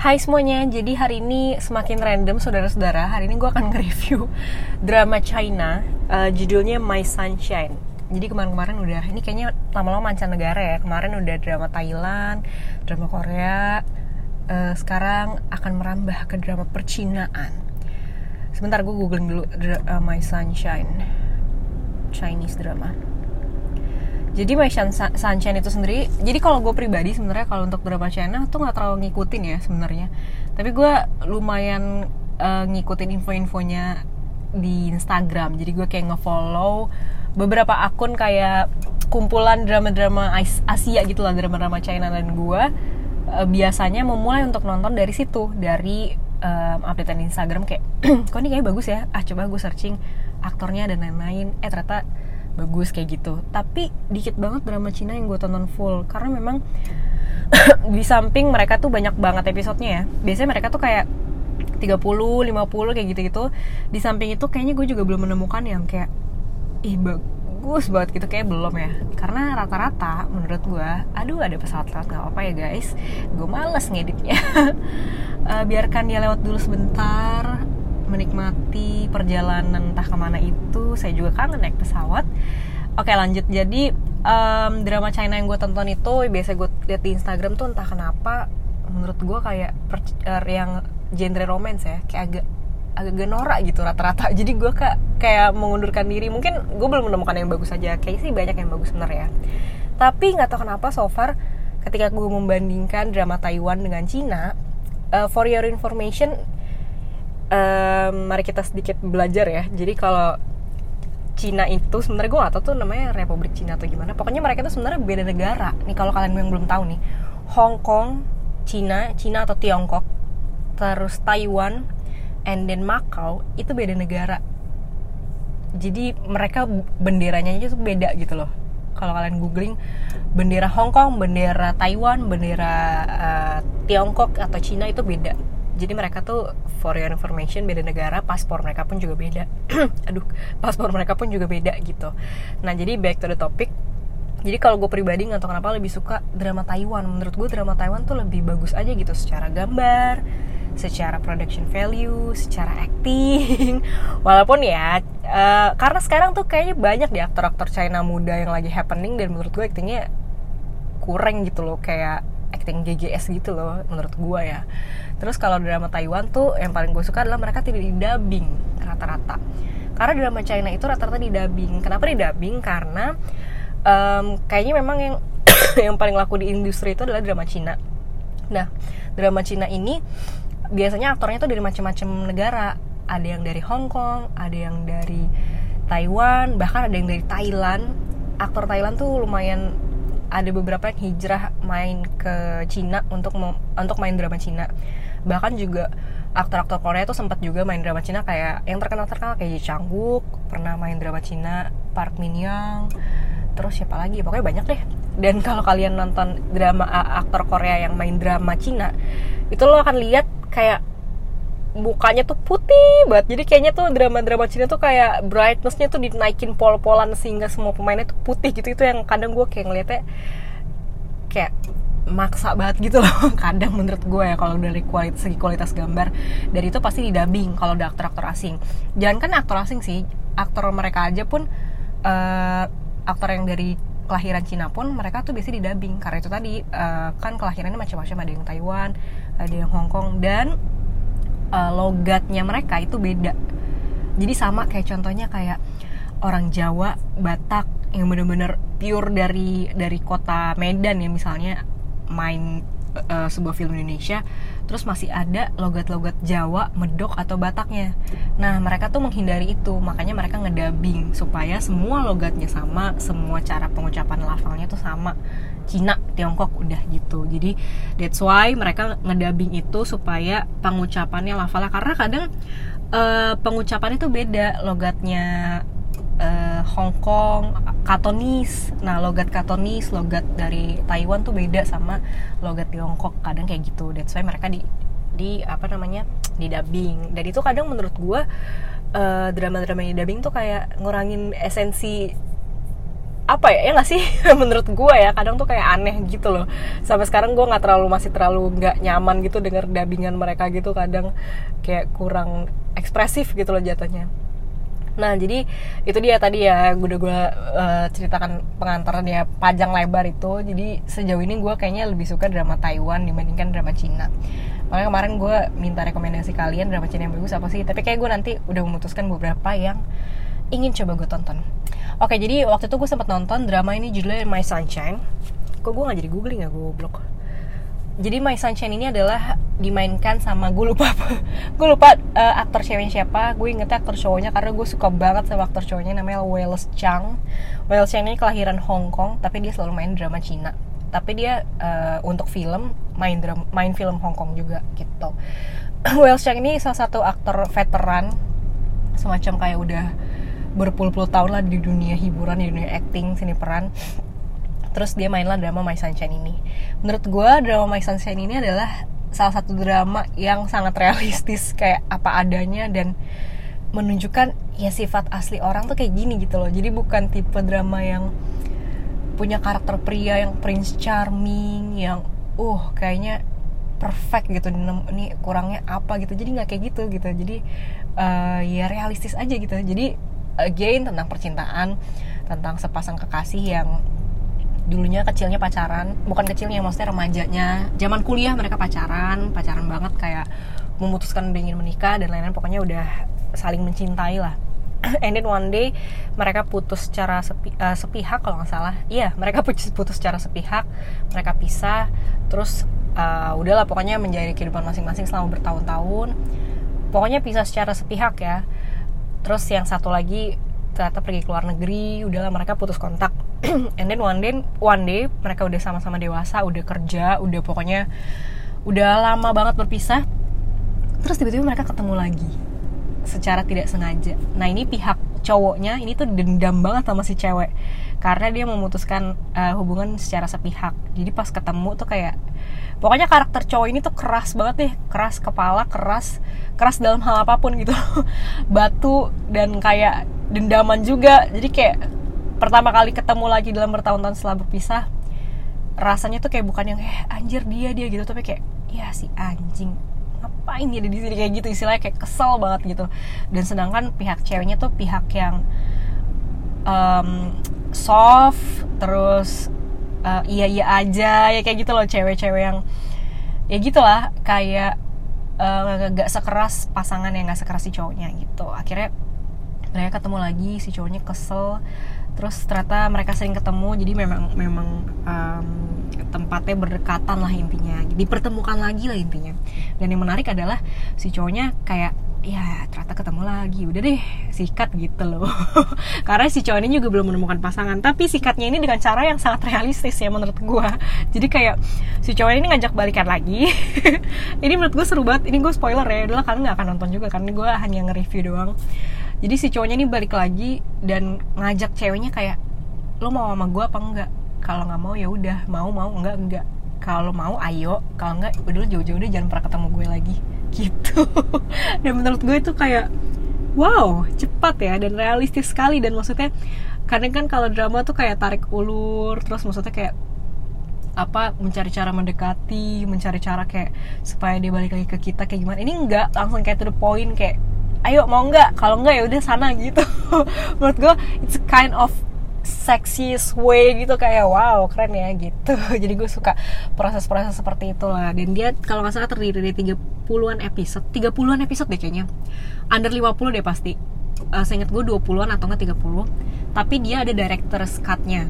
Hai semuanya, jadi hari ini semakin random saudara-saudara. Hari ini gue akan nge-review drama China uh, Judulnya My Sunshine. Jadi kemarin-kemarin udah, ini kayaknya lama-lama mancanegara ya. Kemarin udah drama Thailand, drama Korea uh, Sekarang akan merambah ke drama percinaan. Sebentar gue googling dulu uh, My Sunshine Chinese drama jadi My Sunshine itu sendiri jadi kalau gue pribadi sebenarnya kalau untuk drama China tuh nggak terlalu ngikutin ya sebenarnya. Tapi gue lumayan uh, ngikutin info-infonya di Instagram. Jadi gue kayak ngefollow beberapa akun kayak kumpulan drama-drama Asia gitu lah drama-drama China dan gue uh, biasanya memulai untuk nonton dari situ dari um, updatean Instagram kayak kok ini kayak bagus ya? Ah coba gue searching aktornya dan lain-lain. Eh ternyata bagus kayak gitu. Tapi dikit banget drama Cina yang gue tonton full. Karena memang di samping mereka tuh banyak banget episodenya ya. Biasanya mereka tuh kayak 30, 50 kayak gitu-gitu. Di samping itu kayaknya gue juga belum menemukan yang kayak ih bagus banget gitu. Kayak belum ya. Karena rata-rata menurut gue aduh ada pesawat lewat nggak apa ya guys. Gue males ngeditnya. Uh, biarkan dia lewat dulu sebentar menikmati perjalanan entah ke mana itu saya juga kangen naik pesawat. Oke lanjut. Jadi um, drama China yang gue tonton itu biasa gue lihat di Instagram tuh entah kenapa menurut gue kayak per, uh, yang genre romance ya kayak agak agak norak gitu rata-rata. Jadi gue kayak kayak mengundurkan diri. Mungkin gue belum menemukan yang bagus aja. Kayak sih banyak yang bagus bener ya. Tapi nggak tahu kenapa so far ketika gue membandingkan drama Taiwan dengan Cina uh, for your information um, mari kita sedikit belajar ya. Jadi kalau Cina itu sebenarnya gue gak tuh namanya Republik Cina atau gimana. Pokoknya mereka itu sebenarnya beda negara. Nih kalau kalian yang belum tahu nih Hong Kong Cina Cina atau Tiongkok terus Taiwan and then Macau itu beda negara. Jadi mereka benderanya itu beda gitu loh. Kalau kalian googling bendera Hong Kong, bendera Taiwan, bendera uh, Tiongkok atau Cina itu beda jadi mereka tuh for your information beda negara paspor mereka pun juga beda. Aduh paspor mereka pun juga beda gitu. Nah jadi back to the topic. Jadi kalau gue pribadi nggak tahu kenapa lebih suka drama Taiwan. Menurut gue drama Taiwan tuh lebih bagus aja gitu secara gambar secara production value, secara acting. Walaupun ya, uh, karena sekarang tuh kayaknya banyak di aktor-aktor China muda yang lagi happening dan menurut gue actingnya kurang gitu loh, kayak acting GGS gitu loh menurut gue ya. Terus kalau drama Taiwan tuh yang paling gue suka adalah mereka tidak didubbing rata-rata. Karena drama China itu rata-rata didubbing kenapa didubbing karena um, kayaknya memang yang yang paling laku di industri itu adalah drama Cina. Nah drama Cina ini biasanya aktornya tuh dari macam-macam negara. Ada yang dari Hong Kong ada yang dari Taiwan bahkan ada yang dari Thailand. Aktor Thailand tuh lumayan ada beberapa yang hijrah main ke Cina untuk untuk main drama Cina. Bahkan juga aktor-aktor Korea tuh sempat juga main drama Cina kayak yang terkenal-terkenal kayak Ji Chang Wook pernah main drama Cina Park Min Young terus siapa lagi? Pokoknya banyak deh. Dan kalau kalian nonton drama aktor Korea yang main drama Cina itu lo akan lihat kayak mukanya tuh putih banget. Jadi kayaknya tuh drama-drama Cina tuh kayak brightnessnya tuh dinaikin pol-polan sehingga semua pemainnya tuh putih gitu. Itu yang kadang gue kayak ngeliatnya kayak maksa banget gitu loh. Kadang menurut gue ya kalau dari kualitas segi kualitas gambar dari itu pasti didubbing kalau ada aktor-aktor asing. Jangan kan aktor asing sih aktor mereka aja pun uh, aktor yang dari kelahiran Cina pun mereka tuh biasanya didubbing. Karena itu tadi uh, kan kelahirannya macam-macam ada yang Taiwan ada yang Hong Kong dan uh, logatnya mereka itu beda jadi sama kayak contohnya kayak orang Jawa Batak yang bener-bener pure dari dari kota Medan ya misalnya main uh, sebuah film Indonesia terus masih ada logat-logat Jawa, Medok atau Bataknya. Nah, mereka tuh menghindari itu, makanya mereka ngedabing supaya semua logatnya sama, semua cara pengucapan lafalnya tuh sama. Cina, Tiongkok udah gitu. Jadi that's why mereka ngedabing itu supaya pengucapannya lafalnya karena kadang uh, pengucapannya tuh beda logatnya uh, Hong Kong, Katonis. Nah, logat Katonis, logat dari Taiwan tuh beda sama logat Tiongkok. Kadang kayak gitu. That's why mereka di di apa namanya? di dubbing. Dan itu kadang menurut gue uh, drama-drama di dubbing tuh kayak ngurangin esensi apa ya ya nggak sih? Menurut gue ya kadang tuh kayak aneh gitu loh. Sampai sekarang gue nggak terlalu masih terlalu nggak nyaman gitu denger dubbingan mereka gitu kadang kayak kurang ekspresif gitu loh jatuhnya. Nah jadi itu dia tadi ya udah gue uh, ceritakan pengantaran ya panjang lebar itu. Jadi sejauh ini gue kayaknya lebih suka drama Taiwan dibandingkan drama Cina. Makanya kemarin gue minta rekomendasi kalian drama Cina yang bagus apa sih? Tapi kayak gue nanti udah memutuskan beberapa yang ingin coba gue tonton Oke, jadi waktu itu gue sempat nonton drama ini judulnya My Sunshine. Kok gue gak jadi googling ya, gue blok. Jadi My Sunshine ini adalah dimainkan sama gue lupa apa. gue lupa uh, aktor ceweknya siapa. Gue ingetnya aktor cowoknya karena gue suka banget sama aktor cowoknya namanya Wales Chang. Wales Chang ini kelahiran Hong Kong, tapi dia selalu main drama Cina. Tapi dia uh, untuk film main drama, main film Hong Kong juga gitu. Wales Chang ini salah satu aktor veteran semacam kayak udah berpuluh-puluh tahun lah di dunia hiburan di dunia acting seni peran. Terus dia mainlah drama My Sunshine ini. Menurut gue drama My Sunshine ini adalah salah satu drama yang sangat realistis kayak apa adanya dan menunjukkan ya sifat asli orang tuh kayak gini gitu loh. Jadi bukan tipe drama yang punya karakter pria yang prince charming yang uh kayaknya perfect gitu ini kurangnya apa gitu. Jadi nggak kayak gitu gitu. Jadi uh, ya realistis aja gitu. Jadi again tentang percintaan tentang sepasang kekasih yang dulunya kecilnya pacaran bukan kecilnya maksudnya remajanya. Zaman kuliah mereka pacaran pacaran banget kayak memutuskan ingin menikah dan lain-lain pokoknya udah saling mencintai lah. And then one day mereka putus secara sepi, uh, sepihak kalau nggak salah. Iya mereka putus putus secara sepihak mereka pisah terus uh, udahlah pokoknya menjadi kehidupan masing-masing selama bertahun-tahun. Pokoknya pisah secara sepihak ya terus yang satu lagi ternyata pergi ke luar negeri udahlah mereka putus kontak. And then one day one day mereka udah sama-sama dewasa udah kerja udah pokoknya udah lama banget berpisah. Terus tiba-tiba mereka ketemu lagi secara tidak sengaja. Nah ini pihak cowoknya ini tuh dendam banget sama si cewek. Karena dia memutuskan uh, hubungan secara sepihak. Jadi pas ketemu tuh kayak pokoknya karakter cowok ini tuh keras banget deh keras kepala keras keras dalam hal apa pun gitu. Batu dan kayak dendaman juga. Jadi kayak pertama kali ketemu lagi dalam bertahun-tahun setelah berpisah rasanya tuh kayak bukan yang eh anjir dia dia gitu. Tapi kayak ya si anjing ngapain dia di sini? Kayak gitu istilahnya kayak kesel banget gitu. Dan sedangkan pihak ceweknya tuh pihak yang um, soft terus uh, iya iya aja ya kayak gitu loh cewek-cewek yang ya gitulah kayak uh, gak sekeras pasangan yang gak sekeras si cowoknya gitu. Akhirnya mereka ketemu lagi si cowoknya kesel terus ternyata mereka sering ketemu jadi memang memang um, tempatnya berdekatan lah intinya dipertemukan lagi lah intinya. Dan yang menarik adalah si cowoknya kayak ya ternyata ketemu lagi. Udah deh sikat gitu loh. Karena si cowok ini juga belum menemukan pasangan. Tapi sikatnya ini dengan cara yang sangat realistis ya menurut gue jadi kayak si cowok ini ngajak balikan lagi. Ini menurut gue seru banget. Ini gue spoiler ya. Adalah kalian nggak akan nonton juga karena gue hanya nge-review doang. Jadi si cowoknya ini balik lagi dan ngajak ceweknya kayak lo mau sama gue apa enggak? Kalau nggak mau ya udah. Mau mau enggak enggak. Kalau mau ayo. Kalau enggak udah jauh-jauh deh. Jangan pernah ketemu gue lagi gitu. Dan menurut gue itu kayak wow cepat ya dan realistis sekali. Dan maksudnya kadang kan kalau drama tuh kayak tarik ulur terus maksudnya kayak apa mencari cara mendekati mencari cara kayak supaya dia balik lagi ke kita kayak gimana. Ini enggak langsung kayak to the point kayak ayo mau enggak? Kalau enggak ya udah sana gitu. Menurut gue it's kind of sexiest way gitu kayak wow keren ya gitu. Jadi gue suka proses-proses seperti itulah. Dan dia kalau nggak salah terdiri dari 30-an episode. 30-an episode deh kayaknya. Under 50 deh pasti. Uh, seingat gue 20-an atau enggak 30 tapi dia ada director cut-nya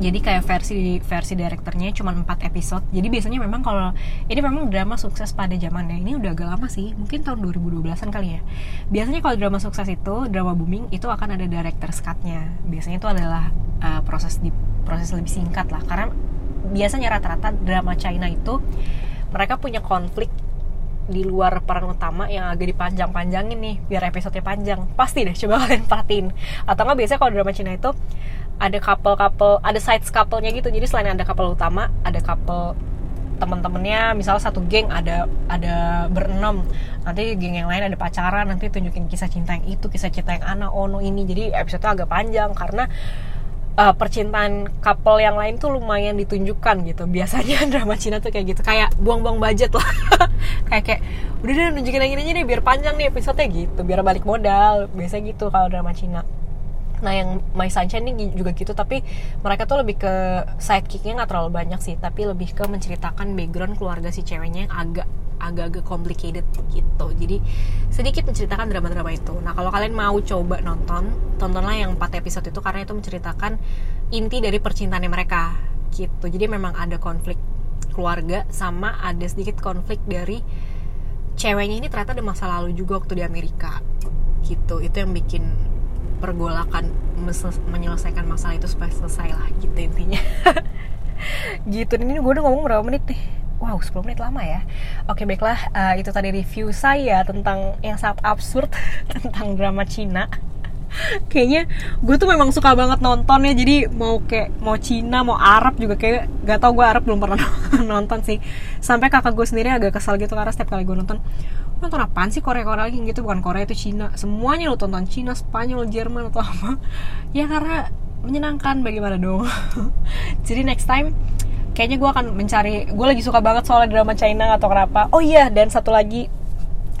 jadi kayak versi versi direkturnya cuma 4 episode. Jadi biasanya memang kalau ini memang drama sukses pada zamannya. Ini udah agak lama sih mungkin tahun 2012an kali ya. Biasanya kalau drama sukses itu drama booming itu akan ada director cutnya. Biasanya itu adalah uh, proses di proses lebih singkat lah. Karena biasanya rata-rata drama China itu mereka punya konflik di luar peran utama yang agak dipanjang-panjangin nih biar episodenya panjang. Pasti deh coba kalian perhatiin. Atau nggak biasanya kalau drama Cina itu ada couple-couple ada side couple-nya gitu. Jadi selain ada couple utama ada couple temen-temennya. Misalnya satu geng ada ada berenam. Nanti geng yang lain ada pacaran nanti tunjukin kisah cinta yang itu kisah cinta yang anak ono ini. Jadi episode agak panjang karena uh, percintaan couple yang lain tuh lumayan ditunjukkan gitu. Biasanya drama Cina tuh kayak gitu. Kayak buang-buang budget lah. Kayak kayak udah deh nunjukin yang ini aja deh biar panjang nih episode gitu. Biar balik modal. Biasa gitu kalau drama Cina nah yang My Sunshine ini juga gitu tapi mereka tuh lebih ke sidekicknya nggak terlalu banyak sih tapi lebih ke menceritakan background keluarga si ceweknya yang agak agak-agak complicated gitu. Jadi sedikit menceritakan drama-drama itu. Nah kalau kalian mau coba nonton tontonlah yang 4 episode itu karena itu menceritakan inti dari percintaannya mereka gitu. Jadi memang ada konflik keluarga sama ada sedikit konflik dari ceweknya ini ternyata ada masa lalu juga waktu di Amerika gitu. Itu yang bikin pergolakan menyelesaikan masalah itu supaya selesai lah gitu intinya gitu ini gue udah ngomong berapa menit nih Wow, 10 menit lama ya. Oke, baiklah. Uh, itu tadi review saya tentang yang sangat absurd tentang drama Cina. Kayaknya gue tuh memang suka banget nonton ya. Jadi mau kayak mau Cina, mau Arab juga kayak gak tau gue Arab belum pernah nonton sih. Sampai kakak gue sendiri agak kesal gitu karena setiap kali gue nonton nonton apaan sih Korea-Korea lagi? Gitu bukan Korea itu Cina. Semuanya lo tonton. Cina Spanyol Jerman atau apa. Ya karena menyenangkan. Bagaimana dong? Jadi next time kayaknya gue akan mencari gue lagi suka banget soal drama China atau kenapa. Oh iya dan satu lagi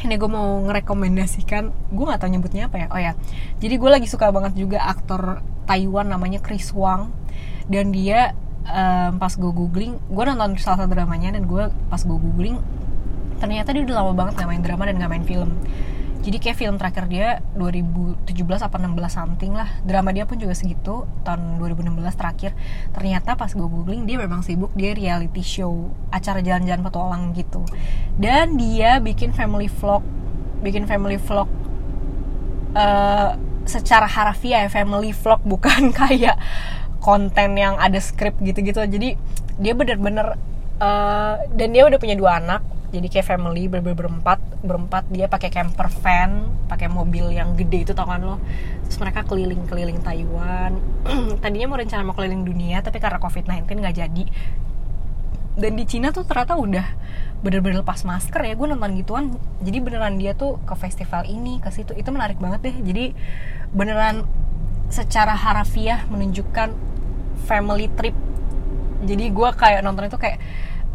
ini gue mau ngerekomendasikan. Gue nggak tahu nyebutnya apa ya. Oh ya jadi gue lagi suka banget juga aktor Taiwan namanya Chris Wang. Dan dia um, pas gue googling gue nonton salah satu dramanya dan gue pas gue googling ternyata dia udah lama banget gak main drama dan gak main film. Jadi kayak film terakhir dia 2017 apa 16 something lah. Drama dia pun juga segitu tahun 2016 terakhir. Ternyata pas gue googling dia memang sibuk dia reality show acara jalan-jalan petualang gitu. Dan dia bikin family vlog bikin family vlog uh, secara harafiah ya family vlog bukan kayak konten yang ada skrip gitu-gitu. Jadi dia bener-bener uh, dan dia udah punya dua anak jadi kayak family ber berempat berempat dia pakai camper van pakai mobil yang gede itu tau kan lo? Terus mereka keliling-keliling Taiwan. Tadinya mau rencana mau keliling dunia tapi karena covid-19 nggak jadi. Dan di Cina tuh ternyata udah bener-bener lepas masker ya gue nonton gituan. Jadi beneran dia tuh ke festival ini ke situ. Itu menarik banget deh. Jadi beneran secara harafiah menunjukkan family trip. Jadi gue kayak nonton itu kayak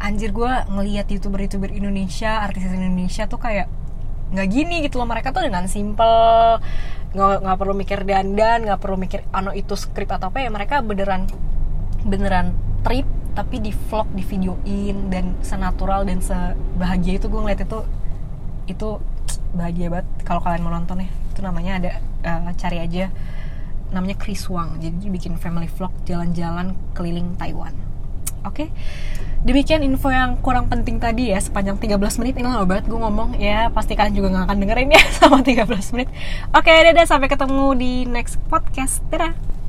anjir gue ngelihat youtuber-youtuber Indonesia artis Indonesia tuh kayak nggak gini gitu loh. Mereka tuh dengan simple nggak nggak perlu mikir dandan nggak perlu mikir ano itu skrip atau apa ya mereka beneran beneran trip tapi di vlog di videoin dan senatural dan sebahagia itu gue ngeliat itu itu bahagia banget kalau kalian mau nonton ya. Itu namanya ada uh, cari aja namanya Chris Wang. Jadi bikin family vlog jalan-jalan keliling Taiwan. Oke, okay? Demikian info yang kurang penting tadi ya sepanjang 13 menit ini lama banget gue ngomong ya pasti kalian juga gak akan dengerin ya sama 13 menit. Oke, dadah sampai ketemu di next podcast. Dadah.